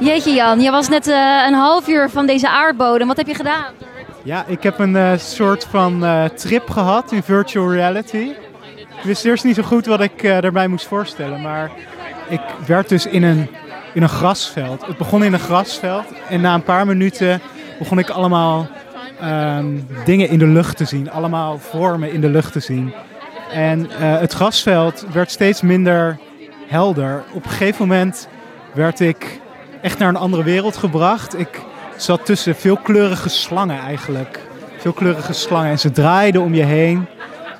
Jeetje Jan, je was net eh, een half uur van deze aardbodem. Wat heb je gedaan? Ja, ik heb een eh, soort van eh, trip gehad in virtual reality. Ik wist eerst niet zo goed wat ik erbij moest voorstellen, maar ik werd dus in een, in een grasveld. Het begon in een grasveld en na een paar minuten begon ik allemaal ehm, dingen in de lucht te zien. Allemaal vormen in de lucht te zien. En het grasveld werd steeds minder helder. Op een gegeven moment werd ik echt naar een andere wereld gebracht. Ik zat tussen veelkleurige slangen eigenlijk. Veelkleurige slangen. En ze draaiden om je heen.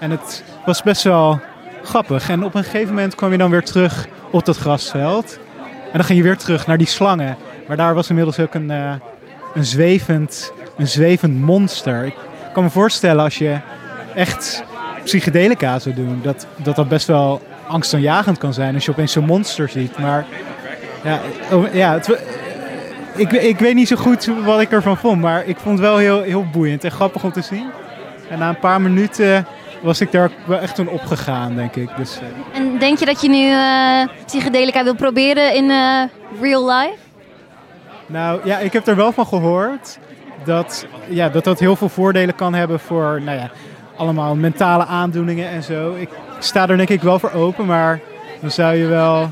En het was best wel grappig. En op een gegeven moment kwam je dan weer terug op dat grasveld. En dan ging je weer terug naar die slangen. Maar daar was inmiddels ook een, eh, een, zwevend, een zwevend monster. Ik kan me voorstellen als je echt psychedelica zou doen, dat dat, best wel angstaanjagend kan zijn als je opeens zo'n monster ziet. Maar ja, oh, ja het, ik, ik weet niet zo goed wat ik ervan vond, maar ik vond het wel heel, heel boeiend en grappig om te zien. En na een paar minuten was ik daar wel echt toen opgegaan, denk ik. Dus, eh, En denk je dat je nu eh psychedelica wil proberen in eh, real life? Nou ja, ik heb er wel van gehoord dat, ja, dat dat heel veel voordelen kan hebben voor nou ja, allemaal mentale aandoeningen en zo. Ik sta er denk ik wel voor open, maar dan zou je wel...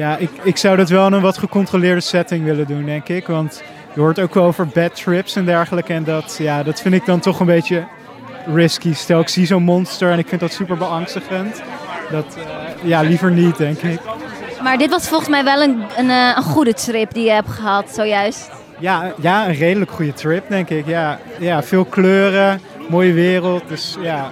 Ja, ik, ik zou dat wel in een wat gecontroleerde setting willen doen, denk ik. Want je hoort ook wel over bad trips en dergelijke. En dat, ja, dat vind ik dan toch een beetje risky. Stel, ik zie zo'n monster en ik vind dat super beangstigend. Dat, eh, ja, liever niet, denk ik. Maar dit was volgens mij wel een, een, eh, een goede trip die je hebt gehad, zojuist. Ja, ja, een redelijk goede trip, denk ik. Ja, ja veel kleuren, mooie wereld. Dus ja,